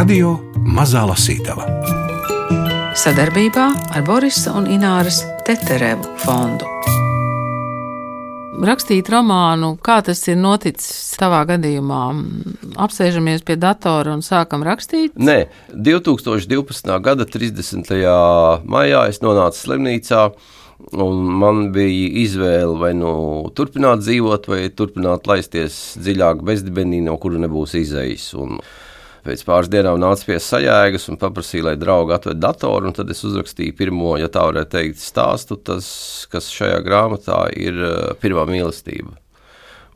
Radio Mazā Lasītava sadarbībā ar Borisa un Ināras Teterevu fondu. Rakstīt romānu, kā tas ir noticis tavā gadījumā? Apsēžamies pie datora un sākam rakstīt? Nē, 2012. gada 30. maijā es nonācu slimnīcā. Un man bija izvēle vai nu turpināt dzīvot, vai turpināt laisties dziļāk bezdibenī, no kura nebūs izējis. Un pēc pāris dienām nāca pie sajēgas un paprasīja, lai draugi atved datoru. Tad es uzrakstīju pirmo, ja tā varētu teikt, stāstu, tas, kas šajā grāmatā ir eh, pirmā mīlestība.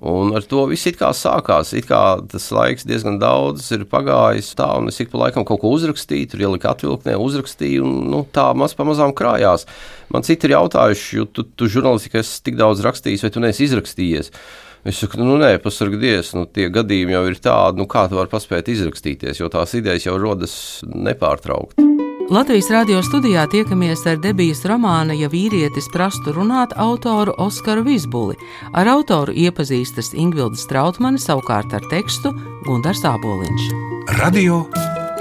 Un ar to viss kā sākās. It kā tas laiks diezgan daudz ir pagājis. Tā, un es ik pa laikam kaut ko uzrakstīju, tur ieliku atvilknē, uzrakstīju, un nu, tā maz pamazām krājās. Man citi ir jautājuši, jo tu, tu žurnālistikai esi tik daudz rakstījis, vai tu neesi izrakstījies. Es saku, nu, nē, pasargdies, nu, tie gadījumi jau ir tādi, nu, kā tu vari paspēt izrakstīties, jo tās idejas jau rodas nepārtraukti. Latvijas radio studijā tiekamies ar debijas romāna Ja vīrietis prastu runāt autoru Oskaru Vizbuli. Ar autoru iepazīstas Ingvilda Strautmane, savukārt ar tekstu Gundars Āboliņš. Radio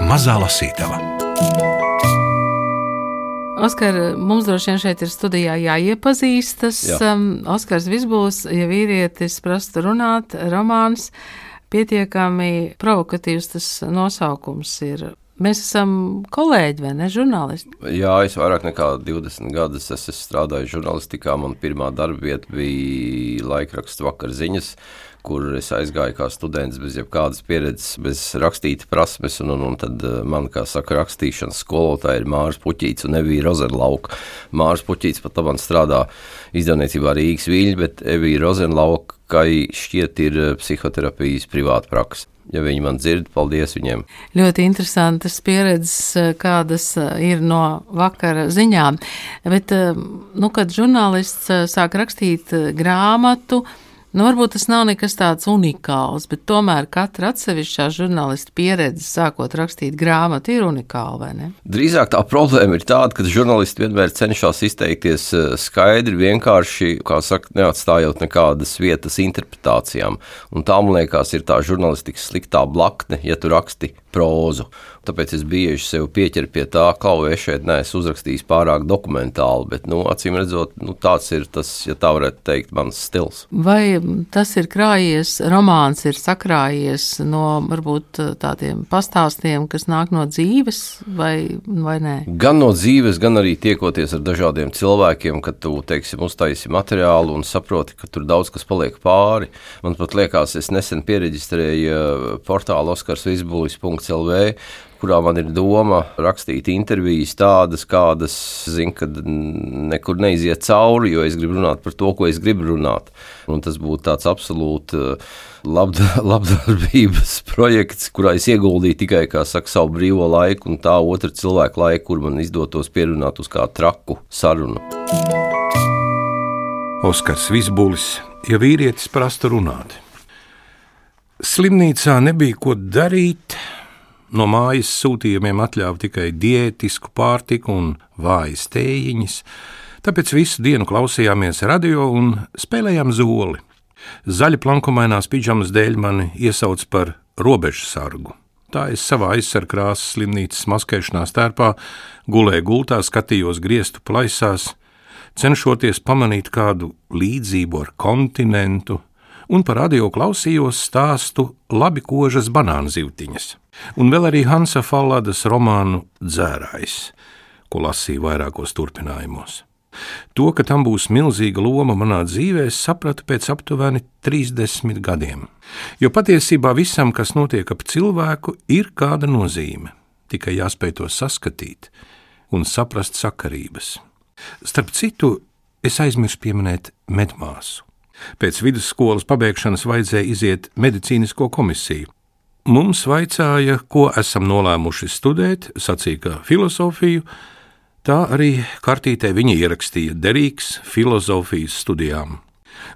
Mazā Lasītava. Oskar, mums droši vien šeit ir studijā jāiepazīstas. Jā. Um, Oskars Vizbuls, ja vīrietis prastu runāt, romāns, pietiekami provokatīvs tas nosaukums ir Mēs esam kolēģi, vai ne? Žurnālisti. Jā, es vairāk nekā 20 gadus esmu strādājis žurnālistikā. Manā pirmā darba vieta bija laikraksts vakar ziņas, kur es aizgāju kā students bez jebkādas pieredzes, bez rakstīta prasmes. Un, un, un tad eh, man, kā saka, rakstīšanas skolotāja ir Mārcis Puķīts un Evija Rozenlauka. Mārcis Puķīts pat labāk strādā izdevniecībā Rīgas viļņi, bet Evija Rozenlauka šķiet ir eh, psihoterapijas privāta praksa. Ja viņi man dzird, paldies viņiem. Ļoti interesantas pieredzes, eh, kādas ir no vakara ziņām. Bet, nu, kad žurnālists sāk rakstīt grāmatu, Nu, varbūt tas nav nekas tāds unikāls, bet tomēr katra atsevišķā žurnālista pieredze, sākot rakstīt grāmatu, ir unikāla, vai ne? Drīzāk tā problēma ir tāda, ka žurnālisti vienmēr cenšas izteikties eh, skaidri, vienkārši, kā saka, neatstājot nekādas vietas interpretācijām. Un tā, man liekas, ir tā žurnālistikas sliktā blakne, ja tu raksti prózu. Tāpēc es bieži sev pieķeru pie tā, ka es šeit neesmu uzrakstījis pārāk dokumentāli, bet, nu, acīm redzot, nu, tāds ir tas, ja tā varētu teikt, mans stils. Vai tas ir krājies, romāns ir sakrājies no varbūt tādiem pastāstiem, kas nāk no dzīves, vai, vai nē? Gan no dzīves, gan arī tiekoties ar dažādiem cilvēkiem, kad tu, teiksim, uztaisi materiālu un saproti, ka tur daudz kas paliek pāri. Man pat liekas, es nesen pieregistrēju eh, portālu oskarsvisbulis.lv, kurā man ir doma rakstīt intervijas tādas, kādas, zinu, kad nekur neiziet cauri, jo es gribu runāt par to, ko es gribu runāt. Un tas būtu tāds absolūti uh, labdarbības projekts, kurā es ieguldīju tikai saka, savu brīvo laiku un tā otra cilvēka laiku, kur man izdotos pierunāt uz kādu traku sarunu. Oskars Visbulis, ja vīrietis prasta runāt. Slimnīcā nebija ko darīt, No mājas sūtījumiem atļāva tikai diētisku pārtiku un vājas tējiņas, tāpēc visu dienu klausījāmies radio un spēlējām zoli. Zaļa plankumainās pidžamas dēļ mani iesauc par robežu sargu. Tā es savā aizsarkrāsas slimnīcas maskēšanās tērpā gulēju gultā, skatījos griestu plaisās, cenšoties pamanīt kādu līdzību ar kontinentu, un par radio klausījos stāstu labi kožas banānzivtiņas un vēl arī Hansa Falladas romānu Dzērājs, ko lasīju vairākos turpinājumos. To, ka tam būs milzīga loma manā dzīvē, es sapratu pēc aptuveni 30 gadiem. Jo patiesībā visam, kas notiek ap cilvēku, ir kāda nozīme, tikai jāspēj to saskatīt un saprast sakarības. Starp citu, es aizmirsu pieminēt medmāsu. Pēc vidusskolas pabeigšanas vajadzēja iziet medicīnisko komisiju, Mums vaicāja, ko esam nolēmuši studēt, sacīja, ka filozofiju, tā arī kartītē viņa ierakstīja derīgs filozofijas studijām.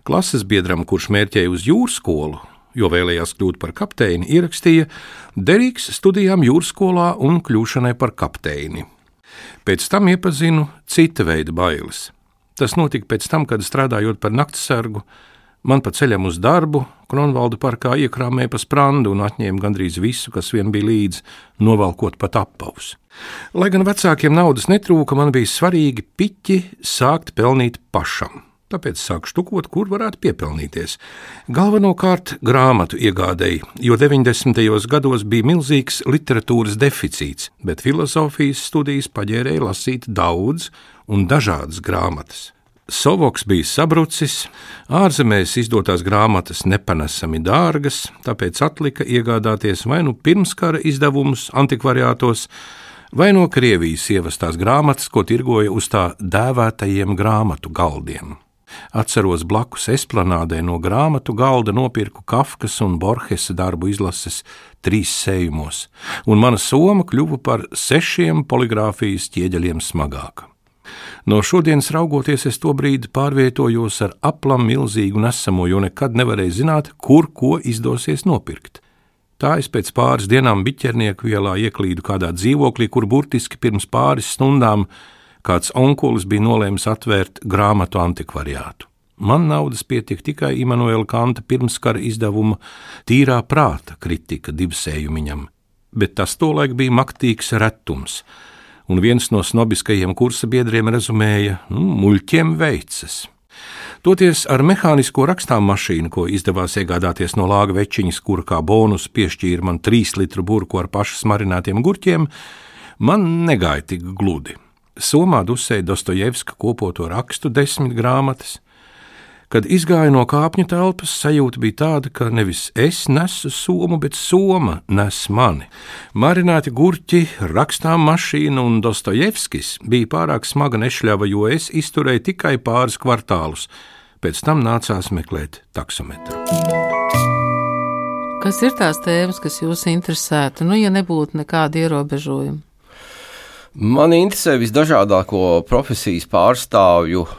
Klases biedram, kurš mērķēja uz jūras skolu, jo vēlējās kļūt par kapteini, ierakstīja derīgs studijām jūras skolā un kļūšanai par kapteini. Pēc tam iepazinu cita veida bailes. Tas notika pēc tam, kad strādājot par naktsargu, Man pa ceļam uz darbu Kronvalda parkā iekrāmēja pa sprandu un atņēma gandrīz visu, kas vien bija līdzi, novalkot pat apavus. Lai gan vecākiem naudas netrūka, man bija svarīgi piķi sākt pelnīt pašam tāpēc sāku štukot, kur varētu piepelnīties. Galvenokārt grāmatu iegādēji, jo 90. gados bija milzīgs literatūras deficīts, bet filozofijas studijas paģērēja lasīt daudz un dažādas grāmatas. Sovoks bija sabrucis, ārzemēs izdotās grāmatas nepanesami dārgas, tāpēc atlika iegādāties vai nu pirmskara izdevumus antikvariātos, vai no Krievijas ievestās grāmatas, ko tirgoja uz tā dēvētajiem grāmatu galdiem. Atceros blakus esplanādē no grāmatu galda nopirku Kafkas un Borgesa darbu izlases trīs sējumos, un mana soma kļuva par sešiem poligrāfijas ķieģeļiem smagāka. No šodienas raugoties, es to brīdi pārvietojos ar aplam milzīgu nesamo, jo nekad nevarēju zināt, kur ko izdosies nopirkt. Tā es pēc pāris dienām biķernieku vielā ieklīdu kādā dzīvoklī, kur burtiski pirms pāris stundām kāds onkulis bija nolēmis atvērt grāmatu antikvariātu. Man naudas pietika tikai Imants Kanta pirmskara izdevuma tīrā prāta kritika divsējumiņam, bet tas tolaik bija maktīgs retums, un viens no snobiskajiem kursa biedriem rezumēja: nu, muļķiem veicas. Toties ar mehānisko rakstām mašīnu, ko izdevās iegādāties no lāga večiņas, kura kā bonus piešķīra man trīs litru burku ar pašas marinātiem gurķiem, man negāja tik gludi. Somā dusēja Dostojevska kopoto rakstu desmit grāmatas. Kad izgāju no kāpņu telpas, sajūta bija tāda, ka nevis es nesu somu, bet soma nes mani. Marināti gurķi, rakstām mašīna un Dostojevskis bija pārāk smaga nešļava, jo es izturēju tikai pāris kvartālus. Pēc tam nācās meklēt taksometru. Kas ir tās tēmas, kas jūs interesētu, nu, ja nebūtu nekāda ierobežojuma? Man interesē visdažādāko profesijas pārstāvju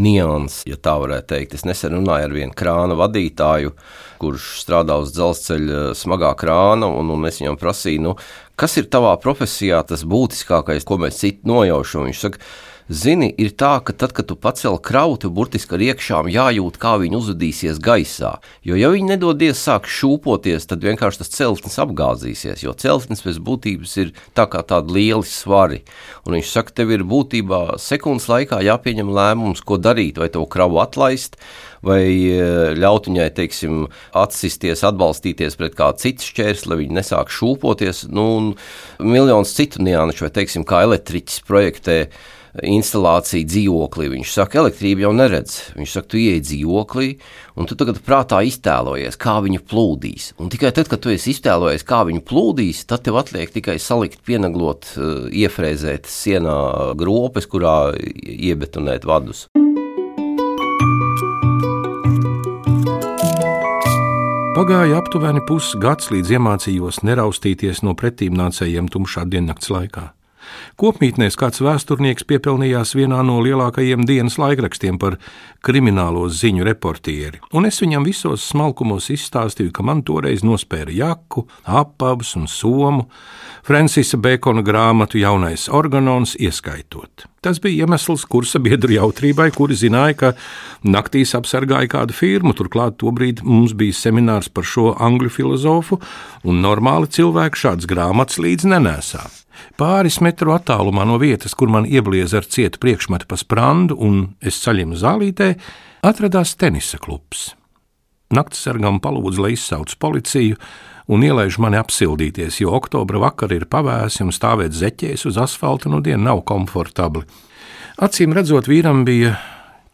nianses, ja tā varētu teikt. Es nesen runāju ar vienu krāna vadītāju, kurš strādā uz dzelzceļa smagā krāna, un, un es viņam prasīju, nu, kas ir tavā profesijā tas būtiskākais, ko mēs citu nojaušam. Viņš saka, Zini, ir tā, ka tad, kad tu pacēli krautu, burtiski ar iekšām jājūt, kā viņi uzvedīsies gaisā. Jo, ja viņi nedodies sāk šūpoties, tad vienkārši tas celtnis apgāzīsies, jo celtnis pēc būtības ir tā kā tādi lieli svari. Un viņš saka, tev ir būtībā sekundes laikā jāpieņem lēmums, ko darīt, vai to kravu atlaist, vai e, ļaut viņai, teiksim, atsisties, atbalstīties pret kādu citu šķērsli, lai viņi nesāk šūpoties, nu, un miljonus citu nianšu, vai, teiksim, kā elektriķis projektē instalāciju dzīvoklī. Viņš saka, elektrība jau neredz. Viņš saka, tu ieej dzīvoklī, un tu tagad prātā iztēlojies, kā viņa plūdīs. Un tikai tad, kad tu esi iztēlojies, kā viņa plūdīs, tad tev atliek tikai salikt, pieneglot, eh, iefrēzēt sienā gropes, kurā iebetonēt vadus. Pagāja aptuveni pusgads, līdz iemācījos neraustīties no pretīmnācējiem tumšā diennakts laikā. Kopmītnēs kāds vēsturnieks piepelnījās vienā no lielākajiem dienas laikrakstiem par kriminālo ziņu reportieri, un es viņam visos smalkumos izstāstīju, ka man toreiz nospēra jaku, apavus un somu, Francisa Bekona grāmatu jaunais organons ieskaitot. Tas bija iemesls kursa biedru jautrībai, kuri zināja, ka naktīs apsargāja kādu firmu. Turklāt tobrīd mums bija seminārs par šo angļu filozofu, un normāli cilvēki šādas grāmatas līdzi nenēsā. Pāris metru attālumā no vietas, kur man ieblieza ar cietu priekšmetu pa sprandu un es saļimu zālītē, atradās tenisa klubs. Naktsargam palūdza, lai izsauc policiju un ielaiž mani apsildīties, jo oktobra vakar ir pavēsi un stāvēt zeķēs uz asfalta no dienas nav komfortabli. Acīm redzot, vīram bija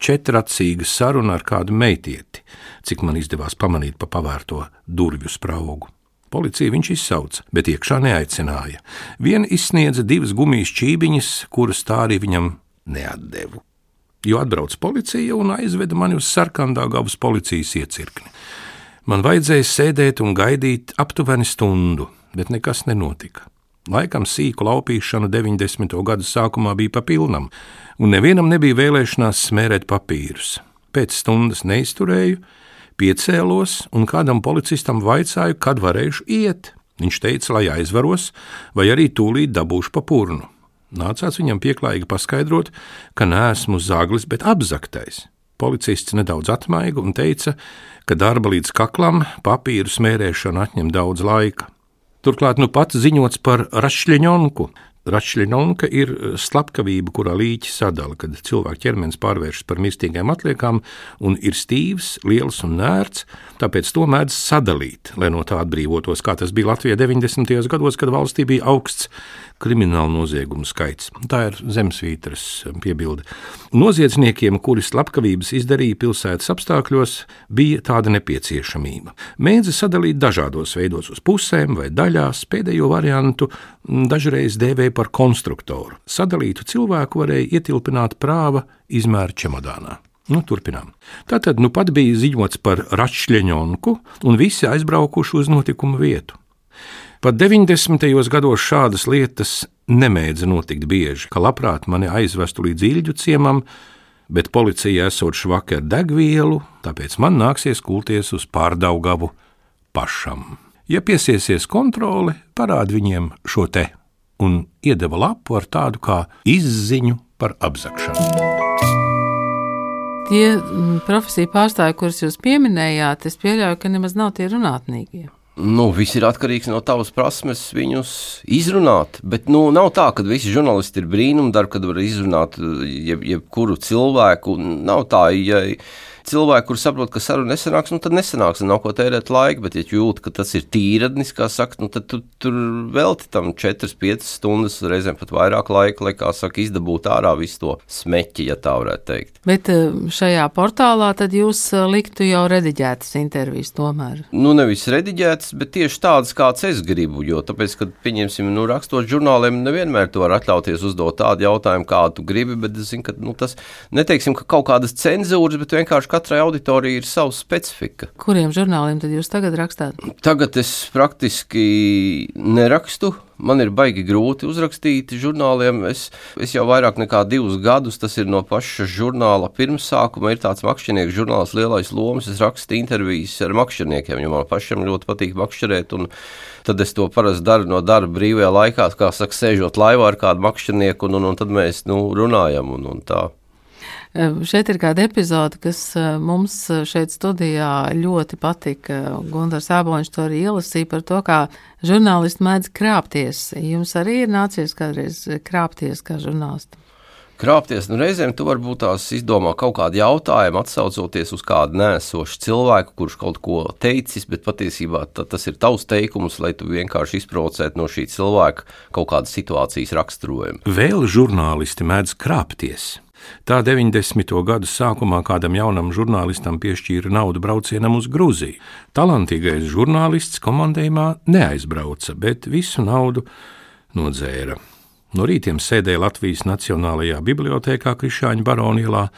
četracīga saruna ar kādu meitieti, cik man izdevās pamanīt pa pavērto durvju spraugu. Policiju viņš izsauca, bet iekšā neaicināja. Viena izsniedza divas gumijas čībiņas, kuras tā arī viņam neatdevu. Jo atbrauc policija un aizveda mani uz sarkandāgavas policijas iecirkni. Man vajadzēja sēdēt un gaidīt aptuveni stundu, bet nekas nenotika. Laikam sīku laupīšana 90. gadu sākumā bija pa pilnam, un nevienam nebija vēlēšanās smērēt papīrus. Pēc stundas neizturēju, Piecēlos un kādam policistam vaicāju, kad varēšu iet. Viņš teica, lai aizvaros, vai arī tūlīt dabūšu pa purnu. Nācās viņam pieklājīgi paskaidrot, ka neesmu zaglis, bet apzaktais. Policists nedaudz atmaiga un teica, ka darba līdz kaklam papīru smērēšana atņem daudz laika. Turklāt nu pats ziņots par Rašļiņonku, Račļinonka ir eh, slepkavība, kurā līķi sadala, kad cilvēka ķermenis pārvēršas par mistīgām atliekām un ir stīvs, liels un nērts, tāpēc to mēdz sadalīt, lai no tā atbrīvotos, kā tas bija Latvijā 90. gados, kad valstī bija augsts kriminālu noziegumu skaits. Tā ir zemesvītras piebilde. Noziedzniekiem, kuri slepkavības izdarīja pilsētas apstākļos, bija tāda nepieciešamība. Mēdzi sadalīt dažādos veidos uz pusēm vai daļās, pēdējo variantu dažreiz dēvēja par konstruktoru. Sadalītu cilvēku varēja ietilpināt prāva izmēra čemodānā. Nu, turpinām. Tātad nu pat bija ziņots par Račļeņonku, un visi aizbraukuši uz notikumu vietu. Pat 90. gados šādas lietas nemēdza notikt bieži, ka labprāt mani aizvestu līdz īļu ciemam, bet policija esot švakar degvielu, tāpēc man nāksies kulties uz pārdaugavu pašam. Ja piesiesies kontrole, parād viņiem šo te, un iedeva lapu ar tādu kā izziņu par apzakšanu. Tie mm, profesiju pārstāvji, kurus jūs pieminējāt, es pieļauju, ka nemaz nav tie runātnīgie. Nu, viss ir atkarīgs no tavas prasmes viņus izrunāt. Bet nu, nav tā, ka visi žurnālisti ir brīnumdarbi, kad var izrunāt jeb, jebkuru cilvēku. Nav tā, ja cilvēki, kur saprot, ka saruna nesanāks, nu tad nesanāks, nav ko tērēt laiku. Bet, ja jūt, ka tas ir tīradnis, kā saka, nu, tad tu, tur velti tam 4-5 stundas, reizēm pat vairāk laika, lai, kā saka, izdabūtu ārā visu to smeķi, ja tā varētu teikt. Bet eh, šajā portālā tad jūs eh, liktu jau rediģētas intervijas tomēr? Nu, nevis rediģētas, bet tieši tādas, kāds es gribu, jo tāpēc, kad, pieņemsim, nu, rakstot žurnāliem, nevienmēr tu vari atļauties uzdot tādu jautājumu, kādu tu gribi, bet es zinu, ka nu, tas, neteiksim, ka kaut kādas cenzūras, bet vienkārši katrai auditorijai ir sava specifika. Kuriem žurnāliem tad jūs tagad rakstāt? Tagad es praktiski nerakstu. Man ir baigi grūti uzrakstīt žurnāliem. Es, es jau vairāk nekā divus gadus, tas ir no paša žurnāla pirmsākuma, ir tāds makšķernieku žurnāls Lielais Lomas. Es rakstu intervijas ar makšķerniekiem, jo man pašam ļoti patīk makšķerēt. Tad es to parasti daru no darba brīvajā laikā, kā saka, sēžot laivā ar kādu makšķernieku, un, un, un tad mēs nu, runājam. Un, un tā. Šeit ir kāda epizode, kas mums šeit studijā ļoti patika. Gunārs Āboņš to arī ielasīja par to, kā žurnālisti mēdz krāpties. Jums arī ir nācies kādreiz krāpties kā žurnālistam? krāpties. Nu, reizēm tu varbūt tās izdomā kaut kādu jautājumu, atsaucoties uz kādu nēsošu cilvēku, kurš kaut ko teicis, bet patiesībā tas ir tavs teikums, lai tu vienkārši izprovocētu no šī cilvēka kaut kādas situācijas raksturojumu. Vēl žurnālisti mēdz krāpties. Tā 90. gadu sākumā kādam jaunam žurnālistam piešķīra naudu braucienam uz Grūziju. Talantīgais žurnālists komandējumā neaizbrauca, bet visu naudu nodzēra. No rītiem sēdēja Latvijas Nacionālajā bibliotekā Krišāņa baronielā,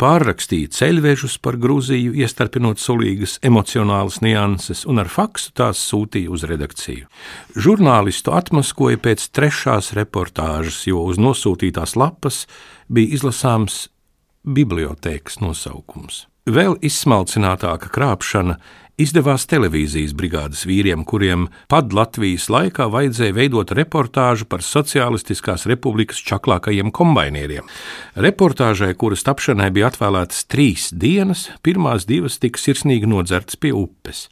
pārrakstīja ceļvežus par Grūziju, iestarpinot sulīgas emocionālas nianses, un ar faksu tās sūtīja uz redakciju. Žurnālistu atmaskoja pēc trešās reportāžas, jo uz nosūtītās lapas bija izlasāms bibliotēkas nosaukums. Vēl izsmalcinātāka krāpšana izdevās televīzijas brigādes vīriem, kuriem pad Latvijas laikā vajadzēja veidot reportāžu par Socialistiskās republikas čaklākajiem kombaineriem. Reportāžai, kuras tapšanai bija atvēlētas trīs dienas, pirmās divas tika sirsnīgi nodzertas pie upes.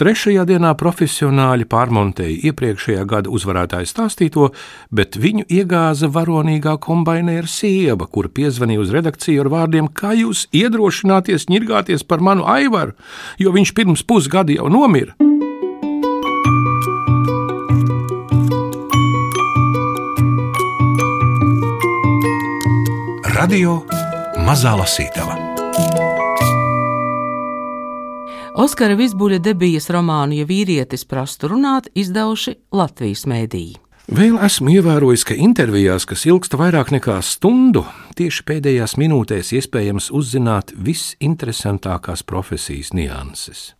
Trešajā dienā profesionāļi pārmontēja iepriekšējā gada uzvarētāju stāstīto, bet viņu iegāza varonīgā kombainera sieva, kura piezvanīja uz redakciju ar vārdiem: Kā jūs iedrošināties ņirgāties par manu aivaru, jo viņš pirms pusgadu jau nomira. Radio Mazā Lasītava. Oskara Visbuļa debijas romānu Ja vīrietis prastu runāt, izdevuši Latvijas mēdīji. Vēl esmu ievērojis, ka intervijās, kas ilgsta vairāk nekā stundu, tieši pēdējās minūtēs iespējams uzzināt visinteresantākās profesijas nianses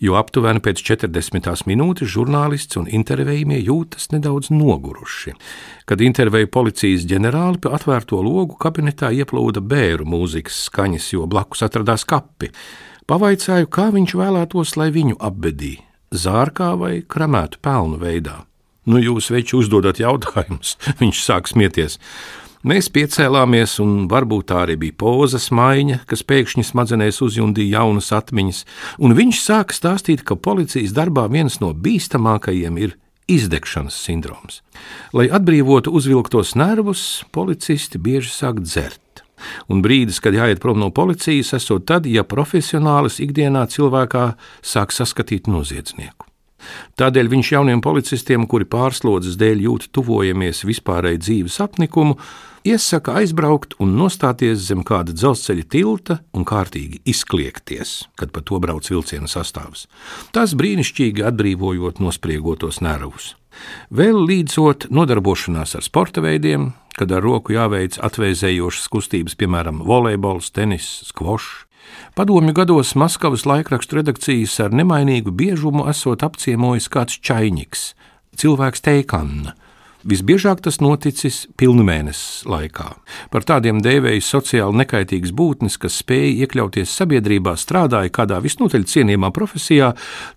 jo aptuveni pēc 40 minūtes žurnālists un intervējumie jūtas nedaudz noguruši. Kad intervēja policijas ģenerāli, pa atvērto logu kabinetā ieplūda bēru mūzikas skaņas, jo blakus atradās kapi. Pavaicāju, kā viņš vēlētos, lai viņu apbedī - zārkā vai kremētu pelnu veidā. Nu, jūs veči uzdodat jautājumus, viņš sāk smieties. Mēs piecēlāmies, un varbūt tā arī bija pozas maiņa, kas pēkšņi smadzenēs uzjundīja jaunas atmiņas, un viņš sāka stāstīt, ka policijas darbā viens no bīstamākajiem ir izdegšanas sindroms. Lai atbrīvotu uzvilktos nervus, policisti bieži sāk dzert. Un brīdis, kad jāiet prom no policijas, esot tad, ja profesionālis ikdienā cilvēkā sāk saskatīt noziedznieku. Tādēļ viņš jauniem policistiem, kuri pārslodzes dēļ jūt tuvojamies vispārēji dzīves apnikumu, iesaka aizbraukt un nostāties zem kāda dzelzceļa tilta un kārtīgi izkliegties, kad pa to brauc vilciena sastāvs. Tas brīnišķīgi atbrīvojot nospriegotos nervus. Vēl līdzot nodarbošanās ar sporta veidiem, kad ar roku jāveic atvēzējošas kustības, piemēram, volejbols, tenis, skvošs. Padomju gados Maskavas laikrakstu redakcijas ar nemainīgu biežumu esot apciemojis kāds čainiks, cilvēks Teikanna, Visbiežāk tas noticis pilnmēnesis laikā. Par tādiem dēvēja sociāli nekaitīgas būtnes, kas spēja iekļauties sabiedrībā, strādāja kādā visnotaļ cienījamā profesijā,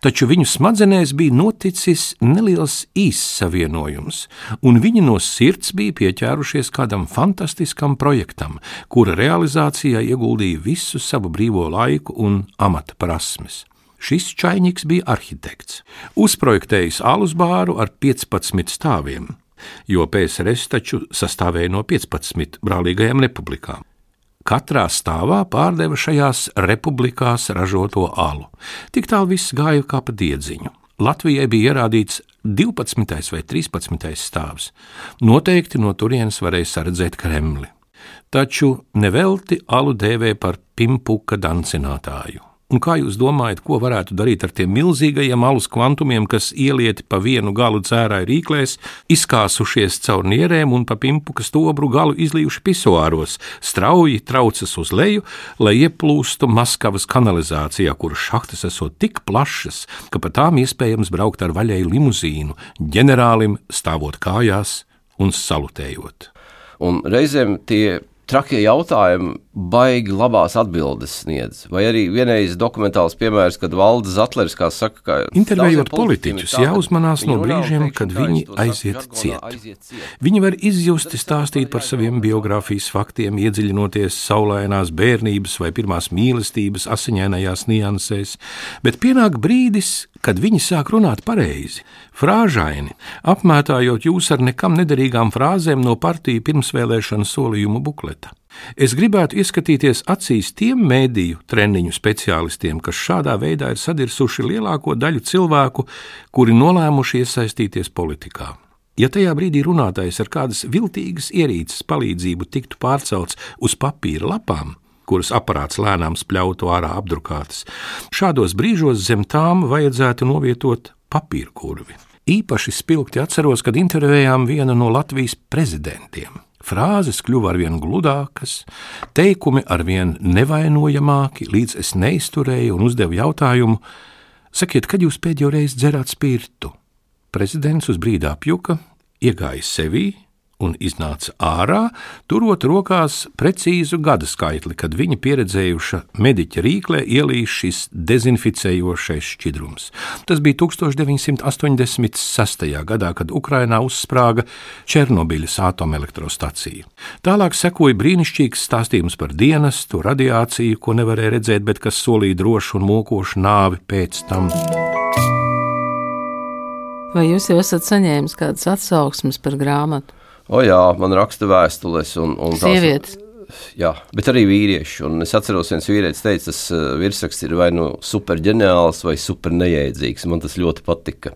taču viņu smadzenēs bija noticis neliels īss savienojums, un viņi no sirds bija pieķērušies kādam fantastiskam projektam, kura realizācijā ieguldīja visu savu brīvo laiku un amata prasmes. Šis čainiks bija arhitekts, uzprojektējis alus bāru ar 15 stāviem jo PSRS taču sastāvēja no 15 brālīgajām republikām. Katrā stāvā pārdeva šajās republikās ražoto alu. Tik tālu viss gāja kā pa diedziņu. Latvijai bija ierādīts 12. vai 13. stāvs. Noteikti no turienes varēja saredzēt Kremli. Taču nevelti alu dēvē par pimpuka dancinātāju. Un kā jūs domājat, ko varētu darīt ar tiem milzīgajiem alus kvantumiem, kas ielieti pa vienu galu cērai rīklēs, izkāsušies caur nierēm un pa pimpuka stobru galu izlījuši pisoāros, strauji traucas uz leju, lai ieplūstu Maskavas kanalizācijā, kuras šahtas esot tik plašas, ka pa tām iespējams braukt ar vaļēju limuzīnu, ģenerālim stāvot kājās un salutējot. Un reizēm tie trakie jautājumi baigi labās atbildes sniedz. Vai arī vienreiz dokumentāls piemērs, kad valdes Zatlers, kā saka, ka intervējot politiķus, jāuzmanās no brīžiem, kad viņi aiziet ciet. Viņi var izjusti stāstīt par saviem biogrāfijas faktiem, iedziļinoties saulainās bērnības vai pirmās mīlestības asiņainajās niansēs, bet pienāk brīdis, kad viņi sāk runāt pareizi, frāžaini, apmētājot jūs ar nekam nederīgām frāzēm no partiju pirmsvēlēšana solījumu bukleta. Es gribētu ieskatīties acīs tiem mēdīju treniņu speciālistiem, kas šādā veidā ir sadirsuši lielāko daļu cilvēku, kuri nolēmuši iesaistīties politikā. Ja tajā brīdī runātājs ar kādas viltīgas ierīces palīdzību tiktu pārcelts uz papīra lapām, kuras aparāts lēnām spļautu ārā apdrukātas. Šādos brīžos zem tām vajadzētu novietot papīra kurvi. Īpaši spilgti atceros, kad intervējām vienu no Latvijas prezidentiem. Frāzes kļuva arvien gludākas, teikumi arvien nevainojamāki, līdz es neizturēju un uzdevu jautājumu: Sakiet, kad jūs pēdējo reizi dzerāt spirtu? Prezidents uz brīdi apjuka, iegāja sevī, un iznāca ārā, turot rokās precīzu gada skaitli, kad viņa pieredzējuša mediķa rīklē ielīs šis dezinficējošais šķidrums. Tas bija 1986. gadā, kad Ukrainā uzsprāga Černobiļas atomelektrostacija. Tālāk sekoja brīnišķīgs stāstījums par dienestu, radiāciju, ko nevarēja redzēt, bet kas solīja drošu un mokošu nāvi pēc tam. Vai jūs jau esat saņēmis kādas atsauksmes par grāmatu? O jā, man raksta vēstules. Un, un Sievietes. Jā, bet arī vīrieši. Un es atceros, viens vīrietis teica, tas uh, virsraksts ir vai nu superģeniāls, vai super neēdzīgs. Man tas ļoti patika.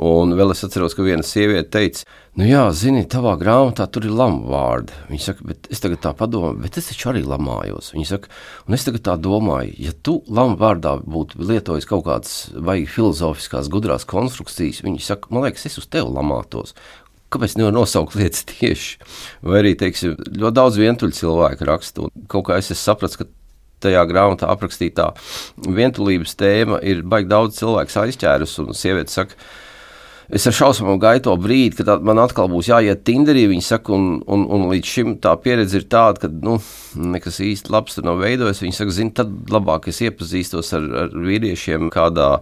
Un vēl es atceros, ka viena sieviete teica, nu jā, zini, tavā grāmatā tur ir lamu vārdi. Viņa saka, bet es tagad tā padomāju, bet es taču arī lamājos. Viņa saka, un es tagad tā domāju, ja tu lamu vārdā būtu lietojis kaut kādas vai filozofiskās gudrās konstrukcijas, viņa saka, man liekas, es uz tevi lamātos kāpēc nevar nosaukt lietas tieši? Vai arī, teiksim, ļoti daudz vientuļu cilvēku raksta, un kaut kā es sapratu, ka tajā grāmatā aprakstītā vientulības tēma ir baigi daudz cilvēku aizķērus, un sieviete saka, es ar šausmām gaidu to brīdi, kad man atkal būs jāiet Tinderī. Viņi saka, un, un, un līdz šim tā pieredze ir tāda, ka nu, nekas īsti labs tur nav veidojies. Viņi saka, zini, tad labāk es iepazīstos ar, ar vīriešiem kādā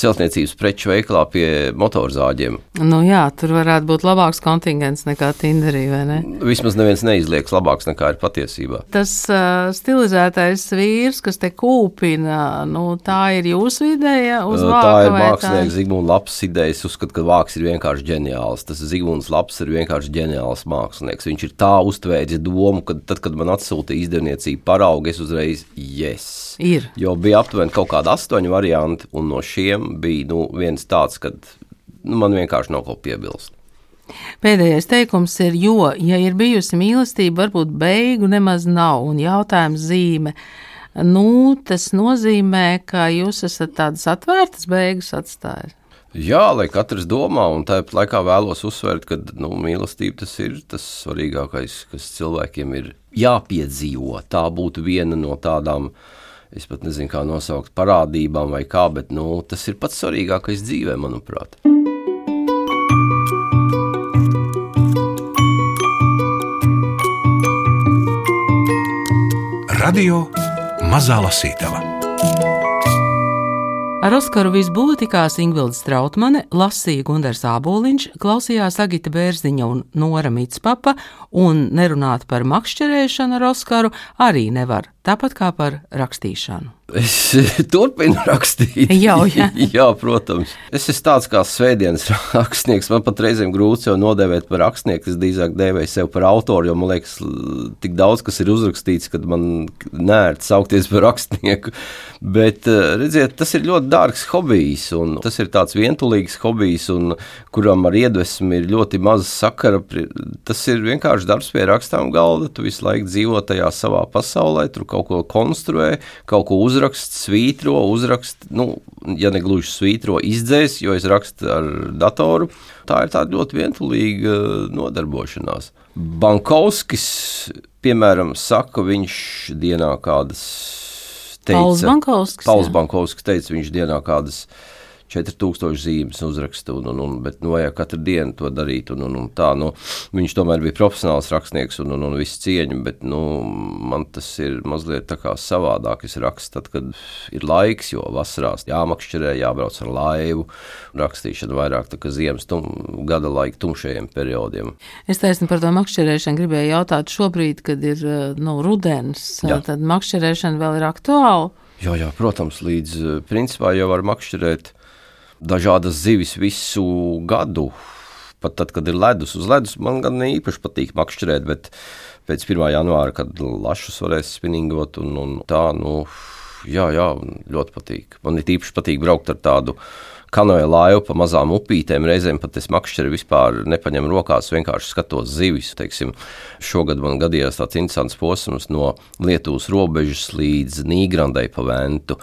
celtniecības preču veikalā pie motorzāģiem. Nu jā, tur varētu būt labāks kontingents nekā Tinderī, vai ne? Vismaz neviens neizlieks labāks nekā ir patiesībā. Tas uh, stilizētais vīrs, kas te kūpina, nu, tā ir jūsu ideja uz vāka? Tā ir mākslinieks Zigmunds Laps ideja. Es uzskatu, ka vāks ir vienkārši ģeniāls. Tas Zigmunds Laps ir vienkārši ģeniāls mākslinieks. Viņš ir tā uztvēris domu, ka tad, kad man atsūtīja izdevniecība paraugu, es uzreiz yes. Ir. Jo bija aptuveni kaut kādi astoņi varianti, un no šiem bija nu, viens tāds, ka nu, man vienkārši nav ko piebilst. Pēdējais teikums ir, jo, ja ir bijusi mīlestība, varbūt beigu nemaz nav, un jautājums zīme. Nu, tas nozīmē, ka jūs esat tādas atvērtas beigas atstājis. Jā, lai katrs domā, un tāpat laikā vēlos uzsvērt, ka nu, mīlestība tas ir tas svarīgākais, kas cilvēkiem ir jāpiedzīvo. Tā būtu viena no tādām es pat nezinu, kā nosaukt parādībām vai kā, bet nu, tas ir pats svarīgākais dzīvē, manuprāt. Radio Mazā Lasītava. Ar Oskaru visbūvē tikās Ingvilda Strautmane, lasīja Gunārs Āboliņš, klausījās Agita Bērziņa un Nora Mitspapa, un nerunāt par makšķerēšanu ar Oskaru arī nevar, tāpat kā par rakstīšanu. Es turpinu rakstīt. Jau, jā. jā, protams. Es esmu tāds kā svētdienas rakstnieks. Man pat reizēm grūti sev nodēvēt par rakstnieku. Es drīzāk dēvēju sevi par autoru, jo man liekas, tik daudz kas ir uzrakstīts, ka man nērti saukties par rakstnieku. Bet, eh, redziet, tas ir ļoti dārgs hobijs, un tas ir tāds vientulīgs hobijs, un kuram ar iedvesmu ir ļoti maz sakara. Tas ir vienkārši darbs pie rakstām galda. Tu visu laiku dzīvo tajā savā pasaulē, tur kaut ko konstruē, kaut ko uzrakst svītro, uzrakst, nu, ja ne gluži svītro, izdzēs, jo es rakstu ar datoru. Tā ir tāda ļoti vientulīga nodarbošanās. Bankovskis, piemēram, saka, viņš dienā kādas. Teica, Pauls Bankovskis. Pauls Bankovskis teica, viņš dienā kādas 4000 zīmes uzrakstu, un, un, un, bet nu, vajag katru dienu to darīt. Un, un, un tā, nu, viņš tomēr bija profesionāls rakstnieks un, un, un viss cieņa, bet nu, man tas ir mazliet savādāk. Es rakstu tad, kad ir laiks, jo vasarās jāmakšķerē, jābrauc ar laivu. Rakstīšana vairāk tā kā ziemas tum, gada laika tumšajiem periodiem. Es taisnu par to makšķerēšanu gribēju jautāt šobrīd, kad ir nu, rudens, Jā. tad makšķerēšana vēl ir aktuāla. Jā, jā, protams, līdz principā jau var makšķerēt dažādas zivis visu gadu. Pat tad, kad ir ledus, uz ledus man gan ne īpaši patīk makšķerēt, bet pēc 1. janvāra, kad lašus varēs spinningot un, un tā, nu, jā, jā, ļoti patīk. Man ir īpaši patīk braukt ar tādu kanoja laivu pa mazām upītēm. Reizēm pat es makšķeri vispār nepaņemu rokās, vienkārši skatos zivis. Teiksim, šogad man gadījās tāds interesants posms no Lietuvas robežas līdz Nīgrandai pa Ventu.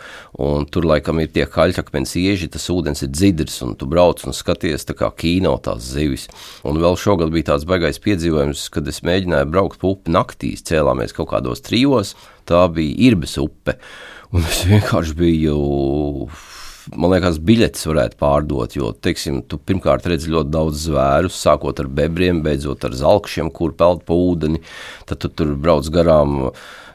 Tur laikam ir tie kaļķakmens ieži, tas ūdens ir dzidrs, un tu brauc un skaties tā kā kino tās zivis. Un vēl šogad bija tāds baigais piedzīvojums, kad es mēģināju braukt pa upi naktīs, cēlāmies kaut kādos trijos, tā bija Irbes upe. Un es vienkārši biju man liekas, biļetes varētu pārdot. Jo, teiksim, tu pirmkārt redzi ļoti daudz zvēru, sākot ar bebriem, beidzot ar zelkšiem, kur peld pa ūdeni. Tad tu tur brauc garām,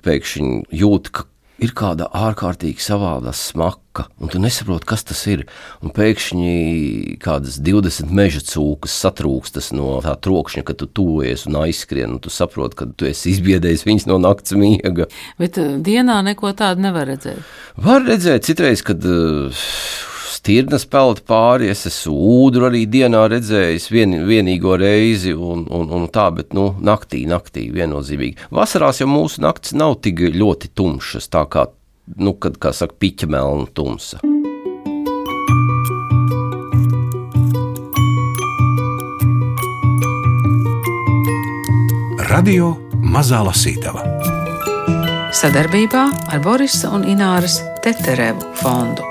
pēkšņi jūt, ka ir kāda ārkārtīgi savāda smaka, un tu nesaproti, kas tas ir. Un pēkšņi kādas 20 meža cūkas satrūkstas no tā trokšņa, kad tu tuvojies un aizskrien, un tu saproti, ka tu esi izbiedējis viņus no nakts miega. Bet uh, dienā neko tādu nevar redzēt. Var redzēt, citreiz, kad uh, stirnas peld pāri. Es esmu ūdru arī dienā redzējis vien, vienīgo reizi, un, un, un tā, bet nu, naktī, naktī viennozīmīgi. Vasarās jau mūsu naktis nav tik ļoti tumšas, tā kā, nu, kad, kā saka, piķa melna tumsa. Radio Mazā Lasītava sadarbībā ar Borisa un Ināras Teterevu fondu.